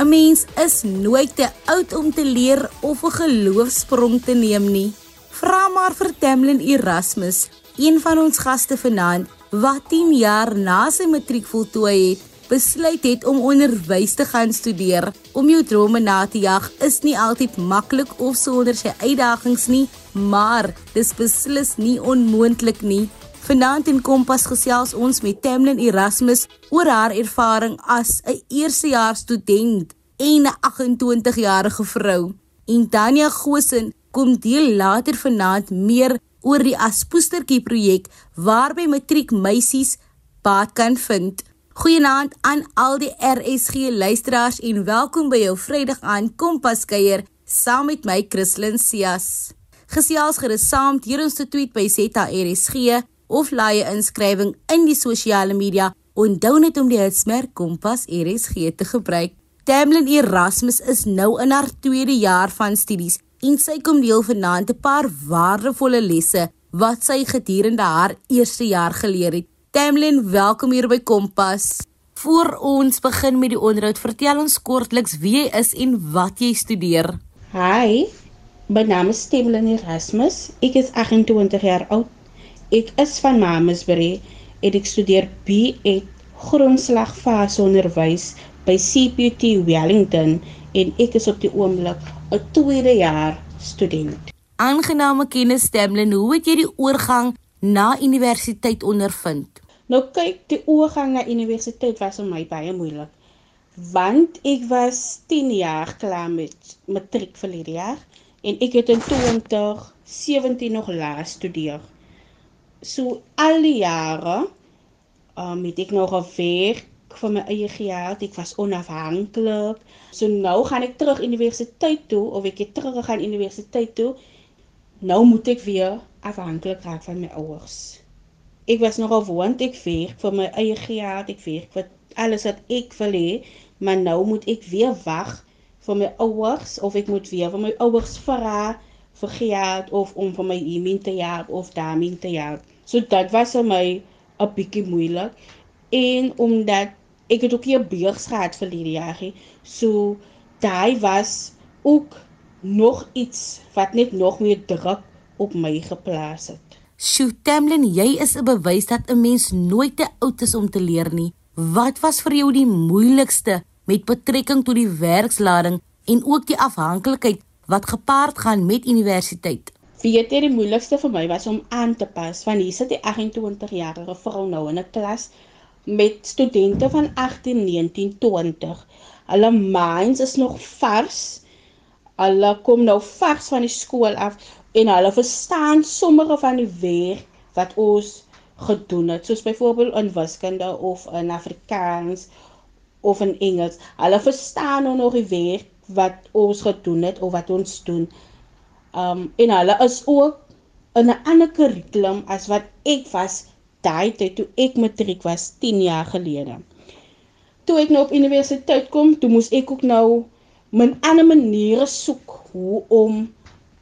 'n Mens is nooit te oud om te leer of 'n geloofsprong te neem nie. Vra maar vir Tamlin Erasmus, een van ons gaste vanaand, wat 10 jaar na sy matriek voltooi het, besluit het om onderwys te gaan studeer. Om jou drome na te jag is nie altyd maklik of sonder sy uitdagings nie, maar dis beslis nie onmoontlik nie. Vanaand in Kompas gesels ons met Tamlin Erasmus oor haar ervaring as 'n eerstejaars student en 'n 28-jarige vrou. En Tanya Gosen kom deel later vanaand meer oor die Aspoestertjie projek waarby matriekmeisies baat kan vind. Goeienaand aan al die RSG luisteraars en welkom by jou Vrydag aan Kompas kuier saam met my Christlyn Cias. Gesels gerus saam deur ons te tweet by ZRSG of laai 'n inskrywing in die sosiale media. Onthou net om die hitsmerk Kompas RSG te gebruik. Tamlin Erasmus is nou in haar tweede jaar van studies en sy kom deel vanaand 'n paar waardevolle lesse wat sy gedurende haar eerste jaar geleer het. Tamlin, welkom hier by Kompas. Voor ons begin met die onderhoud, vertel ons kortliks wie jy is en wat jy studeer. Hi. My naam is Tamlin Erasmus. Ek is 28 jaar oud. Ek is van Mamasbury en ek studeer BA grondslagfase onderwys by CPUT Wellington en ek is op die oomblik 'n tweede jaar student. Aangename kennis Tamlin, hoe het jy die oorgang na universiteit ondervind? Nou kyk, die oorgang na universiteit was vir my baie moeilik. Want ek was 10 jaar klaar met matriek vir die jaar en ek het in 2017 nog laas studeer. So al die jare um het ek nog gewerk vir my eie geld, ek was onafhanklik. So nou gaan ek terug universiteit toe of ek het terug gegaan universiteit toe. Nou moet ek weer afhanklik raak van my ouers ek was nogal gewoond ek werk vir my eie geld, ek werk vir alles wat ek wil hê, maar nou moet ek weer wag vir my ouers of ek moet weer vir my ouers vra vir geld of om vir my iemand te help of daarmee te help. So dit was vir my 'n bietjie moeilik en omdat ek het ook hier beurs gehad vir die jaar, so daai was ook nog iets wat net nog meer druk op my geplaas het. Sjoe, Tamlin, jy is 'n bewys dat 'n mens nooit te oud is om te leer nie. Wat was vir jou die moeilikste met betrekking tot die werkslading en ook die afhanklikheid wat gepaard gaan met universiteit? Weet jy die moeilikste vir my was om aan te pas want hier sit 'n 28-jarige vrou nou in 'n klas met studente van 18, 19, 20. Hulle minds is nog vars. Hulle kom nou vars van die skool af en hulle verstaan sommige van die werk wat ons gedoen het soos byvoorbeeld in wiskunde of in Afrikaans of in Engels hulle verstaan nou nog die werk wat ons gedoen het of wat ons doen um en hulle is ook in 'n ander kurrikulum as wat ek was daai tyd toe ek matriek was 10 jaar gelede. Toe ek nou op universiteit kom toe moes ek ook nou 'n ander maniere soek hoe om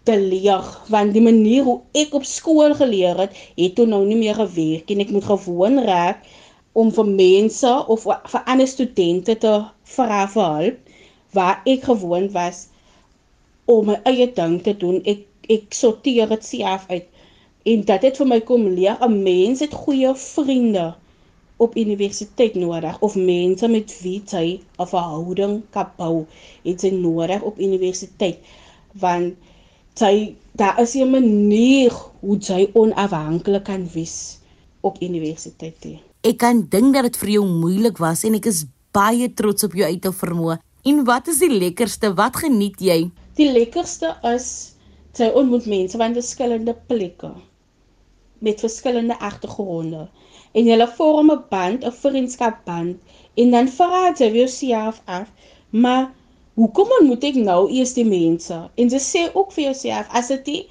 te leer want die manier hoe ek op skool geleer het, het toe nou nie meer gewerk en ek moet gewoon raak om vir mense of vir ander studente te vra vir hulp waar ek gewoon was om my eie ding te doen. Ek ek sorteer dit self uit en dit het vir my kom leer 'n mens het goeie vriende op universiteit nodig of mense met wie jy 'n verhouding kan bou. Dit is nodig op universiteit want sy daar is 'n manier hoe jy onafhanklik kan wees op universiteit. Ek kan dink dat dit vir jou moeilik was en ek is baie trots op jou uithou vermoë. En wat is die lekkerste? Wat geniet jy? Die lekkerste is jy ontmoet mense van verskillende plekke met verskillende agtergronde en julle vorm 'n band, 'n vriendskapband en dan vra jy jouself af, maar hoekom moet ek nou eers die mense? En jy sê ook vir jouself as dit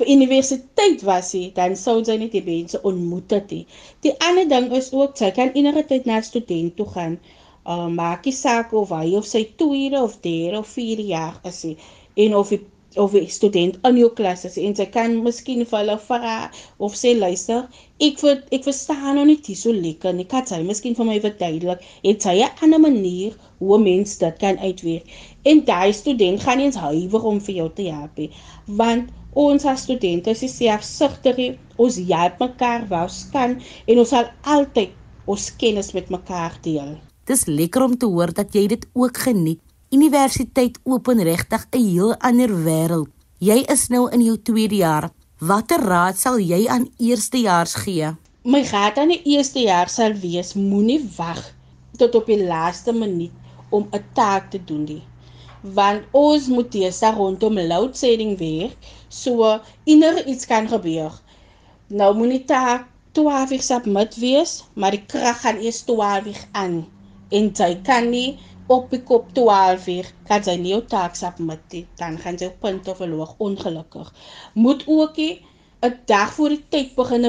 vir universiteit was hy, dan sou jy net die mense ontmoet het. Die ander ding is ook jy kan enige tyd na student toe gaan. Uh maak jy saak of hy of sy tweede of derde of vierde jaar is hy en of die of 'n student in jou klas is en sy kan miskien vir hulle vra of sê luister, ek vir ek verstaan nou nie so lekker nie. Kan sy miskien vir my verduidelik? Het sy 'n ander manier hoe mense dit kan uitwerk? En daai student gaan nie eens huiwer om vir jou te help nie, want ons as studente is selfsugtig. Ons help mekaar waar ons kan en ons sal altyd ons kennis met mekaar deel. Dis lekker om te hoor dat jy dit ook geniet Universiteit open regtig 'n heel ander wêreld. Jy is nou in jou tweede jaar. Watter raad sal jy aan eerstejaars gee? My raad aan die eerste jaar sal wees: moenie wag tot op die laaste minuut om 'n taak te doen nie. Want ons moet eers rondom load shedding werk, so inner iets kan gebeur. Nou moenie taak 12 uur submit wees, maar die krag gaan eers 12 uur aan en jy kan nie op die kop 12 uur kan sy nie jou taak submit nie, dan gaan sy punte verloor ongelukkig. Moet ook 'n dag voor die tyd begin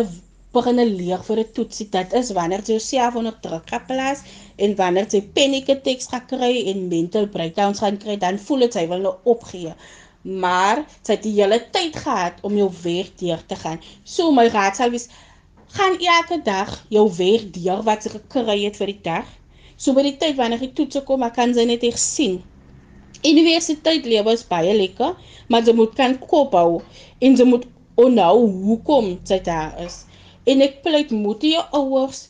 begin leer vir 'n toetsie. Dit is wanneer jy jouself onder druk geplaas en wanneer jy panic attacks kry en mental breakdowns gaan kry, dan voel dit sy wil nou opgee. Maar sy het die hele tyd gehad om jou weg deur te gaan. So my raad sal wees gaan elke dag jou weg deur wat jy gekry het vir die dag So by die tyd wanneer die toetse kom, ek kan sy net ek sien. Universiteit lewe is baie lekker, maar jy moet kan kop hou en jy moet onhou hoekom jy daar is. En ek pleit moet jy jou ouers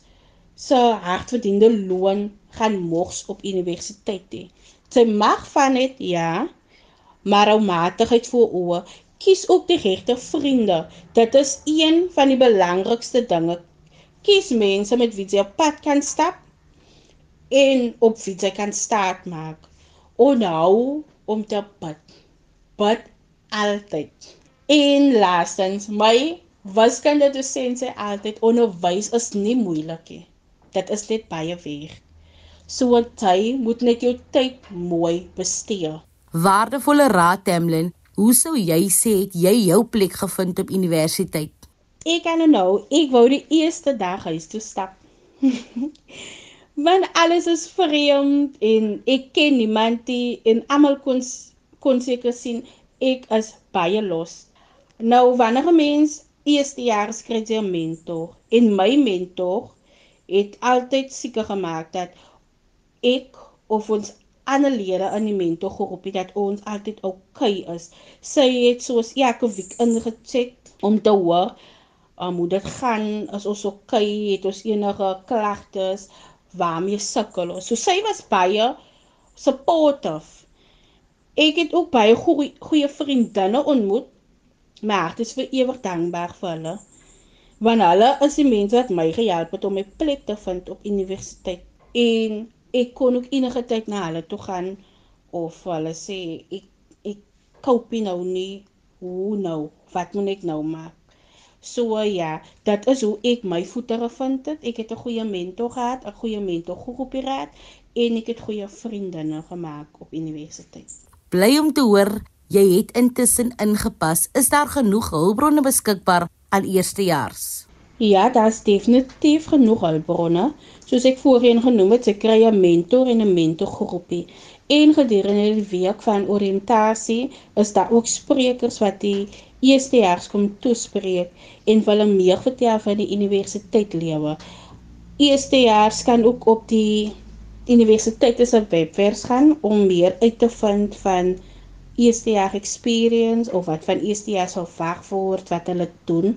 se hardverdiende loon gaan mors op universiteit hê. Jy mag van dit ja, maar ou matigheid voor oë. Kies ook die regte vriende. Dit is een van die belangrikste dinge. Kies mense met wie jy op pad kan stap en op wie jy kan staat maak. Onhou om te bid. Bid altyd. En laastens, my wiskunde dosent sê altyd onderwys is nie moeilik nie. Dit is net baie werk. So jy moet net jou tyd mooi bestee. Waardevolle raad Tamlin, hoe sou jy sê het jy jou plek gevind op universiteit? Ek kan nou, ek wou die eerste dag huis toe stap. want alles is vreemd en ek ken niemand nie en almal kon kon seker sien ek is baie los. Nou wanneer 'n mens eerste jaar skryf jy 'n mentor en my mentor het altyd seker gemaak dat ek of ons ander lede in die mentorgroep dat ons altyd okay is. Sy het soos elke week ingecheck om te hoor um, hoe dit gaan, as ons okay, het, ons enige klagtes, waarmee sukkel ons. So sy was baie supportive. Ek het ook baie goeie, goeie vriendinne ontmoet. My hart is vir ewig dankbaar vir hulle. Want hulle is die mense wat my gehelp het om my plek te vind op universiteit. En ek kon ook enige tyd na hulle toe gaan of hulle sê ek ek koop nou nie hoe nou wat moet ek nou maak So ja, dit is hoe ek my voete gevind het. Ek het 'n goeie mentor gehad, 'n goeie mentor op die raad en ek het goeie vriendinne gemaak op universiteit. Bly om te hoor jy het intussen ingepas. Is daar genoeg hulpbronne beskikbaar aan eerstejaars? Ja, daar's definitief genoeg hulpbronne. Soos ek voorheen genoem het, jy kry 'n mentor en 'n mentorgroepie. En gedurende die week van oriëntasie is daar ook sprekers wat die eerstejaars kom toespreek en hulle meer vertel van die universiteit lewe. Eerstejaars kan ook op die universiteit se webwerf gaan om meer uit te vind van eerstejaar experience of wat van eerstejaars sal verwag word wat hulle doen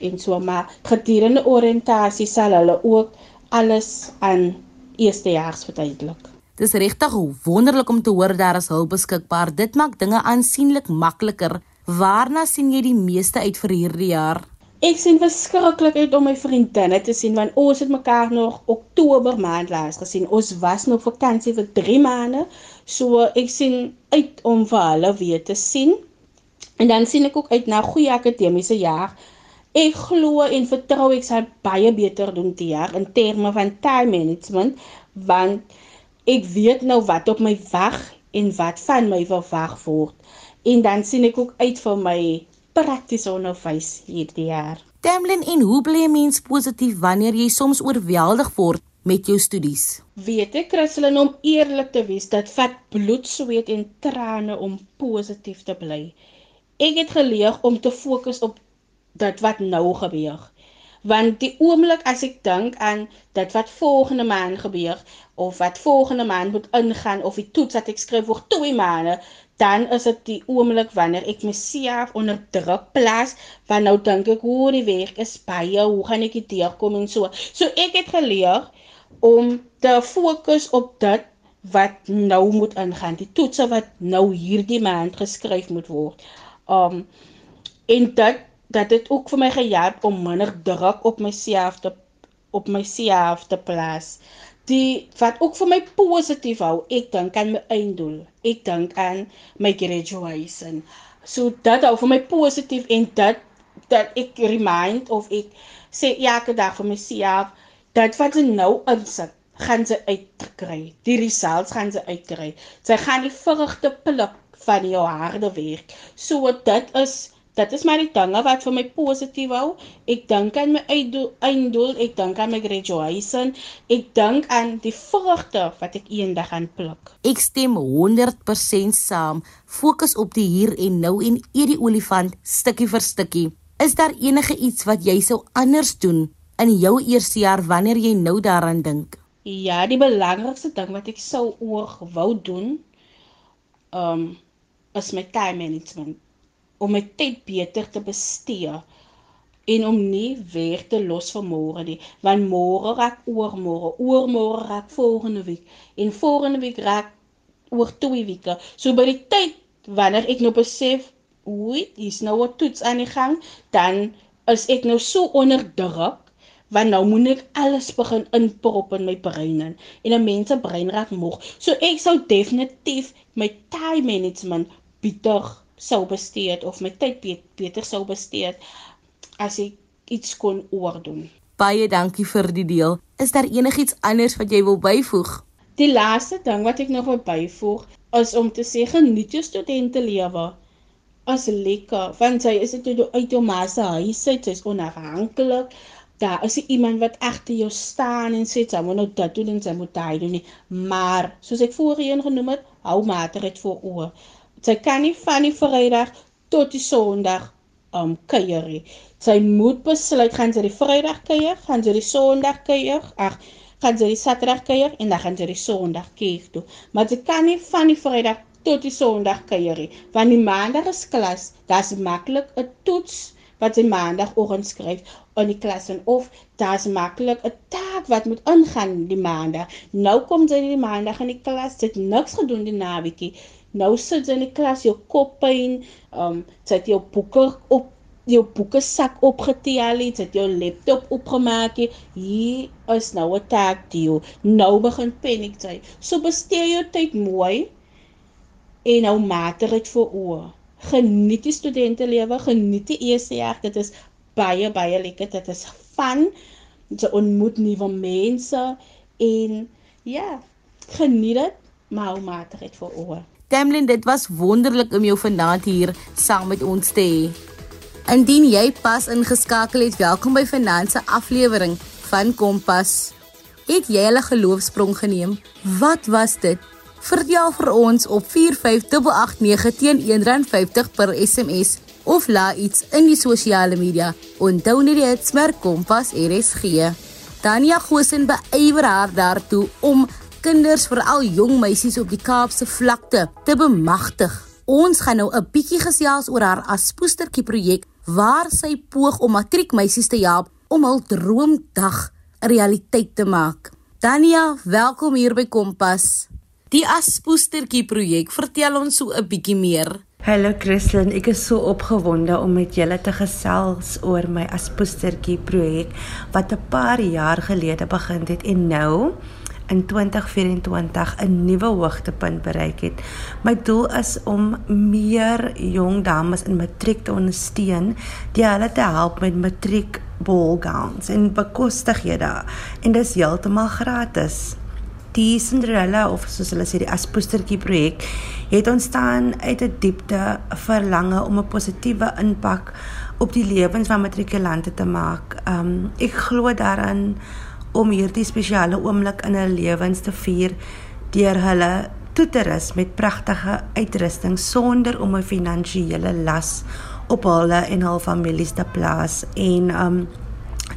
en so maar gedurende oriëntasie sal hulle ook alles aan eerstejaars verduidelik. Dis regtig wonderlik om te hoor daar is hulp beskikbaar. Dit maak dinge aansienlik makliker Waarna sien jy die meeste uit vir hierdie jaar? Ek sien verskriklik uit om my vriendinne te sien want ons het mekaar nog Oktober maand laas gesien. Ons was nog vakansie vir 3 maande. So ek sien uit om vir hulle weer te sien. En dan sien ek ook uit na goeie akademiese jaar. Ek glo en vertrou ek sal baie beter doen die jaar in terme van time management want ek weet nou wat op my wag en wat van my verwag word en dan sien ek ook uit vir my praktiese onderwys hierdie jaar. Tamlin, en hoe bly 'n mens positief wanneer jy soms oorweldig word met jou studies? Weet ek, Christelin, om eerlik te wees, dit vat bloed, sweet en trane om positief te bly. Ek het geleer om te fokus op dit wat nou gebeur. Want die oomblik as ek dink aan dit wat volgende maand gebeur of wat volgende maand moet ingaan of die toets wat ek skryf vir 2 maande, dan is dit die oomblik wanneer ek myself onder druk plaas van nou dink ek hoe die werk is baie hoe gaan ek dit deurkom en so. So ek het geleer om te fokus op dit wat nou moet ingaan die toetse wat nou hierdie maand geskryf moet word. Um en dit dat dit ook vir my gehelp om minder druk op myself te op myself te plaas die wat ook vir my positief hou. Ek dink aan my einddoel. Ek dink aan my graduation. So dit hou vir my positief en dit dat ek remind of ek sê elke dag vir myself dat wat ek nou insit gaan ze uitkry. Die results gaan ze uitkry. Sy gaan die vrugte pluk van jou harde werk. So dit is dit is maar die dinge wat vir my positief hou. Ek dink aan my einddoel, ek dink aan my graduation, ek dink aan die vrugte wat ek eendag gaan pluk. Ek stem 100% saam. Fokus op die hier en nou en eet die olifant stukkie vir stukkie. Is daar enige iets wat jy sou anders doen in jou eerste jaar wanneer jy nou daaraan dink? Ja, die belangrikste ding wat ek sou oor wou doen, um is my time management om my tyd beter te bestee en om nie weer te los vir môre nie. Want môre raak oor môre oor môre raak volgende week en volgende week raak oor twee weke. So by die tyd wanneer ek nou besef hoe is nou wat toets aan die gang dan is ek nou so onder druk want nou moet ek alles begin inprop in my brein in. En 'n mens se brein raak moeg. So ek sou definitief my time management beter sou bestee het of my tyd beter sou bestee het as ek iets kon oordoen. Baie dankie vir die deel. Is daar enigiets anders wat jy wil byvoeg? Die laaste ding wat ek nog wil byvoeg is om te sê geniet jou studente lewe. As lekker, want sy is dit uit jou ma se huis uit, sy's onafhanklik. Daar is iemand wat agter jou staan en sê jy moet nou dit doen en jy moet daai doen nie. Maar soos ek voorheen genoem het, hou mater dit voor oor. Sy kan nie van die Vrydag tot die Sondag um kuier nie. Sy moet besluit gaan sy die Vrydag kuier, gaan sy die Sondag kuier, ag, gaan sy die Saterdag kuier en dan gaan sy die Sondag kuier toe. Maar sy kan nie van die Vrydag tot die Sondag kuier nie, want die Maandag is klas, dit's maklik 'n toets wat sy Maandagoggend skryf in die klas en of daar's maklik 'n taak wat moet ingaan die Maandag. Nou kom sy die Maandag in die klas, sy het niks gedoen die naweekie. Nou sit jy in die klas, jou kop pyn, um jy het jou boeke op jou boeke sak opgetel, jy het jou laptop opgemaak. Hier is nou 'n taak deel. Nou begin paniek jy. So bestee jou tyd mooi en mater dit vir oë. Geniet die studente lewe, geniet die jaar. Dit is baie baie lekker. Dit is van jy ontmoet nuwe mense en ja, geniet dit, maar mater dit vir oë. Tamlin, dit was wonderlik om jou vanaand hier saam met ons te hê. Indien jy pas ingeskakel het, welkom by vanaand se aflewering van Kompas. Het jy 'n geloofsprong geneem? Wat was dit? Vertel vir ons op 45889 teen R1.50 per SMS of laat iets in die sosiale media. Onthou net die hitsmerk Kompas RSG. Tanya Gosen beywer haar daartoe om kinders, veral jong meisies op die Kaapse vlakte te bemagtig. Ons gaan nou 'n bietjie gesels oor haar aspoestertjie projek waar sy poog om matriekmeisies te help om hul droomdag 'n realiteit te maak. Dania, welkom hier by Kompas. Die aspoestertjie projek, vertel ons so 'n bietjie meer. Hallo Christlyn, ek is so opgewonde om met julle te gesels oor my aspoestertjie projek wat 'n paar jaar gelede begin het en nou in 2024 'n nuwe hoogtepunt bereik het. My doel is om meer jong dames in matriek te ondersteun, die hulle te help met matriek ballgowns en bekostighede en dis heeltemal gratis. Die Cinderella of soos hulle sê die Aspoestertjie projek het ontstaan uit 'n diepte verlange om 'n positiewe impak op die lewens van matrikulante te maak. Um ek glo daarin om hierdie spesiale oomblik in hulle lewens te vier deur hulle toe te rus met pragtige uitrusting sonder om 'n finansiële las op hulle en hul families te plaas. En um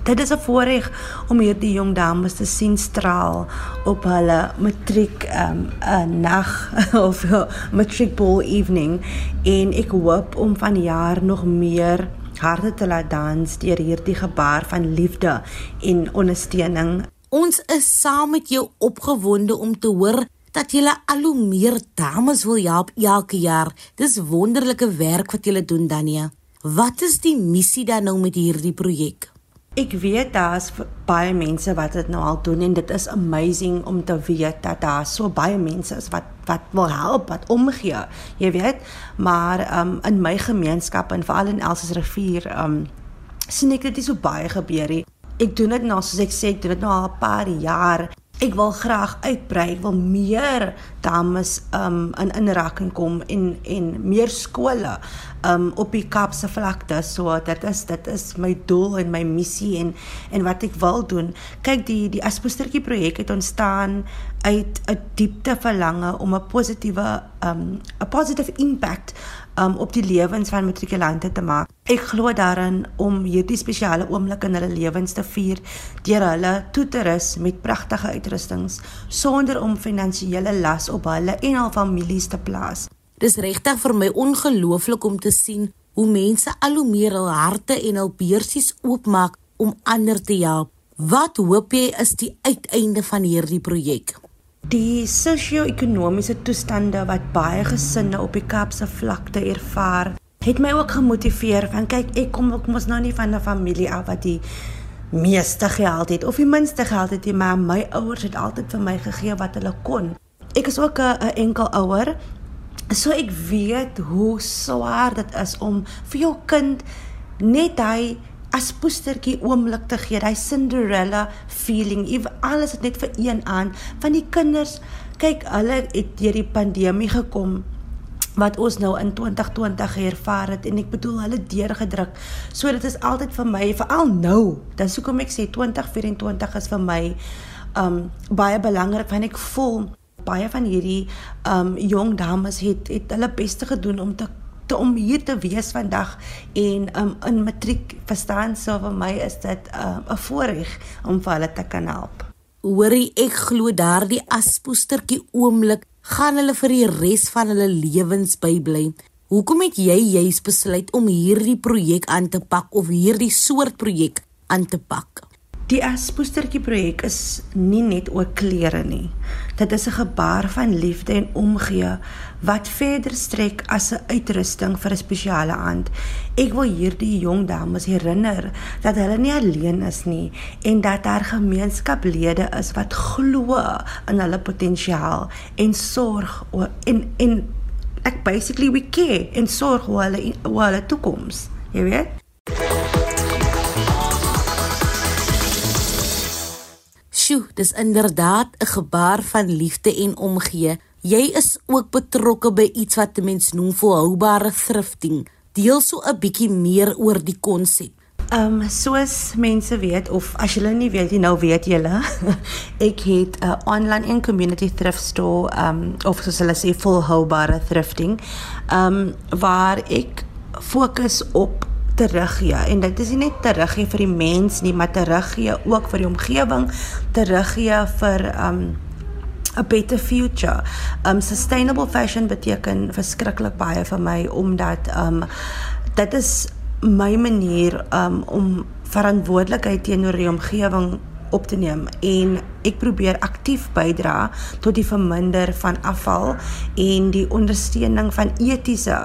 dit is 'n voorreg om hierdie jong dames te sien straal op hulle matriek um 'n nag of matriek ball evening. En ek hoop om van jaar nog meer harte te laat dans deur hierdie gebaar van liefde en ondersteuning. Ons is saam met jou opgewonde om te hoor dat julle al hoe meer dames wil help elke jaar. Dis wonderlike werk wat julle doen, Dania. Wat is die missie dan nou met hierdie projek? Ek weet daar's baie mense wat dit nou al doen en dit is amazing om te weet dat daar so baie mense is wat wat wil help, wat omgee. Jy weet, maar um in my gemeenskap en veral in Elsies rivier um sien ek dit nie so baie gebeur nie. Ek doen dit nou soos ek sê, ek doen dit nou al 'n paar jaar ek wil graag uitbrei, ek wil meer dames um in inraking kom en en meer skole um op die Kaapse vlakte. So dit is dit is my doel en my missie en en wat ek wil doen. Kyk die die Aspostertjie projek het ontstaan uit 'n diepte verlange om 'n positiewe um 'n positive impact um, op die lewens van matrikulante te maak. Ek glo daarin om hierdie spesiale oomblik in hulle lewens te vier deur hulle toe te rus met pragtige uitrustings sonder om finansiële las op hulle en hul families te plaas. Dis regtig vir my ongelooflik om te sien hoe mense al hoe meer hul harte en hul beursies oopmaak om ander te help. Wat hoop jy is die uiteinde van hierdie projek? Die sosio-ekonomiese toestande wat baie gesinne op die Kaapse vlakte ervaar, het my ook gemotiveer van kyk ek kom ek mos nou nie van 'n familie af wat die meeste geld het of die minste geld het nie, maar my ouers het altyd vir my gegee wat hulle kon. Ek is ook 'n enkel ouer. So ek weet hoe swaar dit is om vir jou kind net hy as poestertjie oomblik te gee, hy Cinderella feeling, alles het net vir een aan van die kinders. Kyk, hulle het deur die pandemie gekom wat ons nou in 2020 ervaar het en ek bedoel hulle deurgedruk. So dit is altyd vir my, veral nou, dan sou kom ek sê 2024 is vir my um baie belangrik want ek voel baie van hierdie um jong dames het het hulle beste gedoen om te te om hier te wees vandag en um, in matriek verstaan so vir my is dit 'n um, voorreg om vir hulle te kan help. Hoorie, ek glo daardie aspoestertjie oomblik gaan hulle vir die res van hulle lewens bybly. Hoekom het jy juis besluit om hierdie projek aan te pak of hierdie soort projek aan te pak? Die Aspoestertjie projek is nie net oor klere nie. Dit is 'n gebaar van liefde en omgee wat verder strek as 'n uitrusting vir 'n spesiale aand. Ek wil hierdie jong dames herinner dat hulle nie alleen is nie en dat daar gemeenskaplede is wat glo in hulle potensiaal en sorg oor en en ek basically we care en sorg oor hulle oor hulle toekoms. Jy weet? Sjoe, dis inderdaad 'n gebaar van liefde en omgee. Jy is ook betrokke by iets wat mense noem volhoubare thrifting. Deel so 'n bietjie meer oor die konsep. Ehm um, soos mense weet of as julle nie weet nie nou weet julle ek het 'n online en community thrift store ehm um, of soos hulle sê volhoubare thrifting ehm um, waar ek fokus op teruggee en dit is nie net teruggee vir die mens nie, maar teruggee ook vir die omgewing, teruggee vir um 'n better future. Um sustainable fashion beteken verskriklik baie vir my omdat um dit is my manier um om verantwoordelikheid teenoor die omgewing op te neem en ek probeer aktief bydra tot die verminder van afval en die ondersteuning van etiese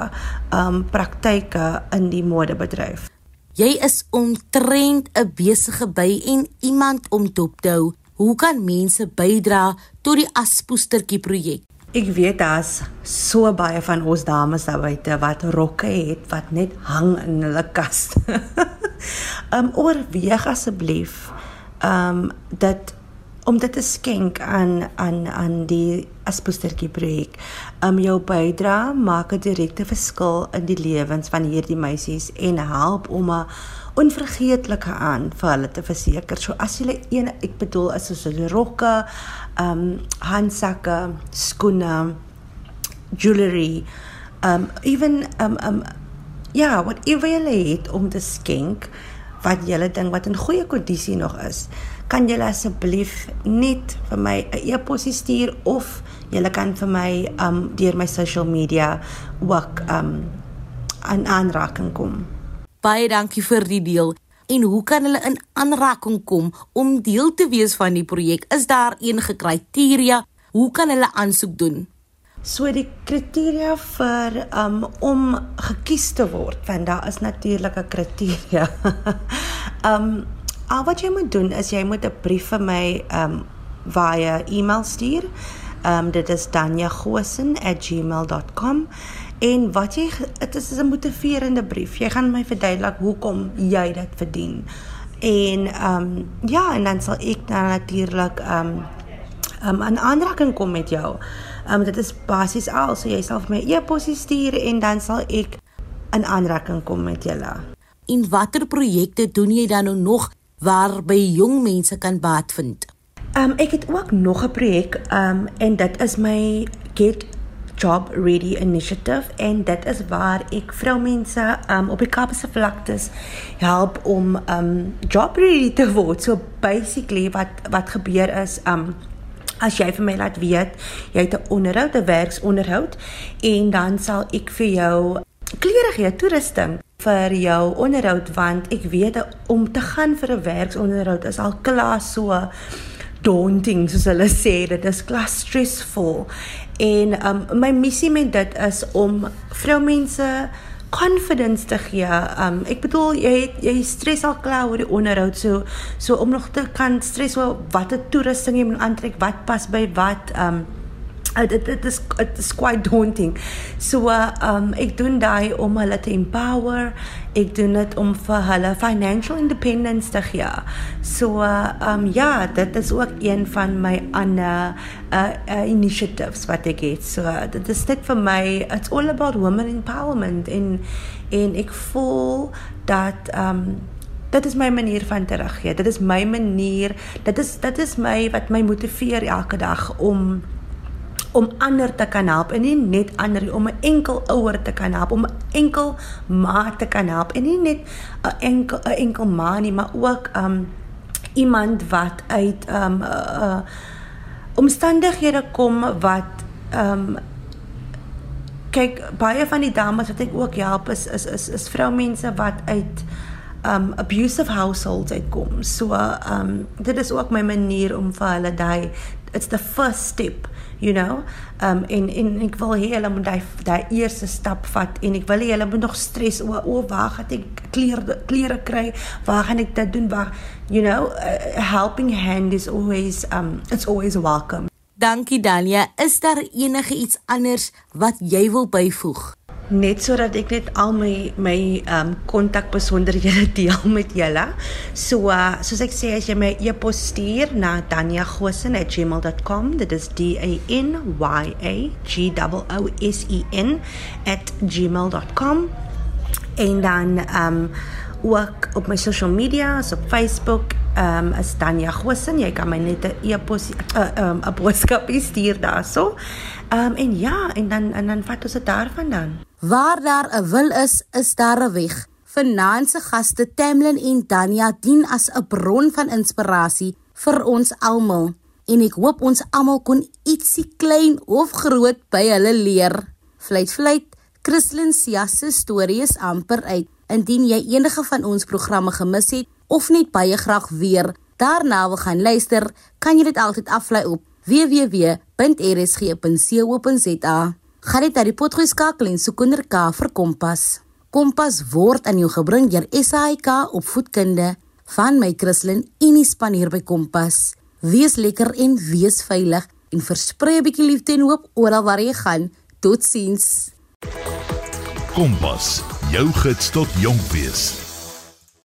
um praktyke in die modebedryf. Jy is omtrent 'n besige by en iemand om dop te hou. Hoe kan mense bydra tot die aspoestertjie projek? Ek weet daar's so baie van ons dames daar buite wat rokke het wat net hang in hulle kas. um oorweeg asseblief um dat om dit te skenk aan aan aan die Aspostertjie projek. Um jou bydra maak 'n direkte verskil in die lewens van hierdie meisies en help om 'n onvergeetlike aan vir hulle te verseker. So as jy een ek bedoel as soos rokke, um handsakke, skoene, jewelry, um even um um ja, whatever jy het om te skenk wat jy dink wat in goeie kondisie nog is kan julle asseblief net vir my 'n e-pos stuur of julle kan vir my um deur my social media ook um aan aanraking kom. Baie dankie vir die deel. En hoe kan hulle in aanraking kom om deel te wees van die projek? Is daar enige kriteria? Hoe kan hulle aansoek doen? So die kriteria vir um om gekies te word, want daar is natuurlik 'n kriteria. um Al wat jy moet doen is jy moet 'n brief vir my um via e-mail stuur. Um dit is danjagosen@gmail.com en wat jy dit is 'n motiverende brief. Jy gaan my verduidelik hoekom jy dit verdien. En um ja, en dan sal ek dan natuurlik um um 'n aanraking kom met jou. Um dit is basies al, so jy sal vir my e-pos stuur en dan sal ek 'n aanraking kom met julle. En watter projekte doen jy dan nou nog waarby jong mense kan baat vind. Um ek het ook nog 'n projek um en dit is my Get Job Ready initiative en dit is waar ek vroumense um op die Kaapse vlaktes help om um job ready te word. So basically wat wat gebeur is um as jy vir my laat weet jy het 'n onderhoud, 'n werksonderhoud en dan sal ek vir jou klere gee, toerusting vir jou onderhoud want ek weet om te gaan vir 'n werksonderhoud is al klaar so daunting soos hulle sê. Dit is klaar stressvol. En um, my missie met dit is om vroumense confidence te gee. Um ek bedoel jy het, jy stres al klaar oor die onderhoud so so om nog te kan stres oor watter toerusting jy moet aantrek, wat pas by wat um dit dit is dit is quite daunting. So uh, um ek doen daai om hulle te empower. Ek doen dit om vir hulle financial independence te gee. So uh, um ja, dit is ook een van my ander uh, uh initiatives wat ek het. So uh, dit is net vir my it's all about women empowerment en en ek voel dat um dit is my manier van teruggee. Dit is my manier. Dit is dit is my wat my motiveer elke dag om om ander te kan help en nie net ander om 'n enkel ouer te kan help om 'n enkel ma te kan help en nie net 'n enkel 'n enkel ma nie maar ook um iemand wat uit um uh, omstandighede kom wat um kyk baie van die dames wat ek ook help is is is, is vroumense wat uit um abusive households uitkom. So um dit is ook my manier om vir hulle daai it's the first step you know? Um en en ek wil hê hulle moet daai daai eerste stap vat en ek wil hê hulle moet nog stres o o waar gaan ek klere klere kry? Waar gaan ek dit doen? Waar you know a helping hand is always um it's always welcome. Dankie Dalia is daar enige iets anders wat jy wil byvoeg net sodat ek net al my my um kontak besonderhede deel met julle. So uh, soos ek sê as jy my e-pos stuur na danyagosen@gmail.com, dit is D A N Y A G O S E N @gmail.com en dan um ook op my social media, so op Facebook, um is Tanya Gosen. Jy kan my net 'n e-pos 'n uh, um 'n boodskap stuur daarso. Um en ja, en dan en dan vat ons dit daarvan dan. Waar daar 'n wil is, is daar 'n weg. Finanse gaste Tamlin en Tanya dien as 'n bron van inspirasie vir ons almal. En ek hoop ons almal kon ietsie klein of groot by hulle leer. Vleit vleit, Christlyn se storie is amper uit. Indien jy enige van ons programme gemis het of net baie graag weer daarna wil gaan luister, kan jy dit altyd aflaai op www.rsg.co.za. Gaan dit na die potgoed skakel en soek onder K vir Kompas. Kompas word aan jou gebring deur SAIK opvoedkunde van my Christlyn en die span hier by Kompas. Wees lekker en wees veilig en versprei 'n bietjie liefde en hoop oral waar jy gaan. Totsiens. Kompas jou gids tot jonk wees.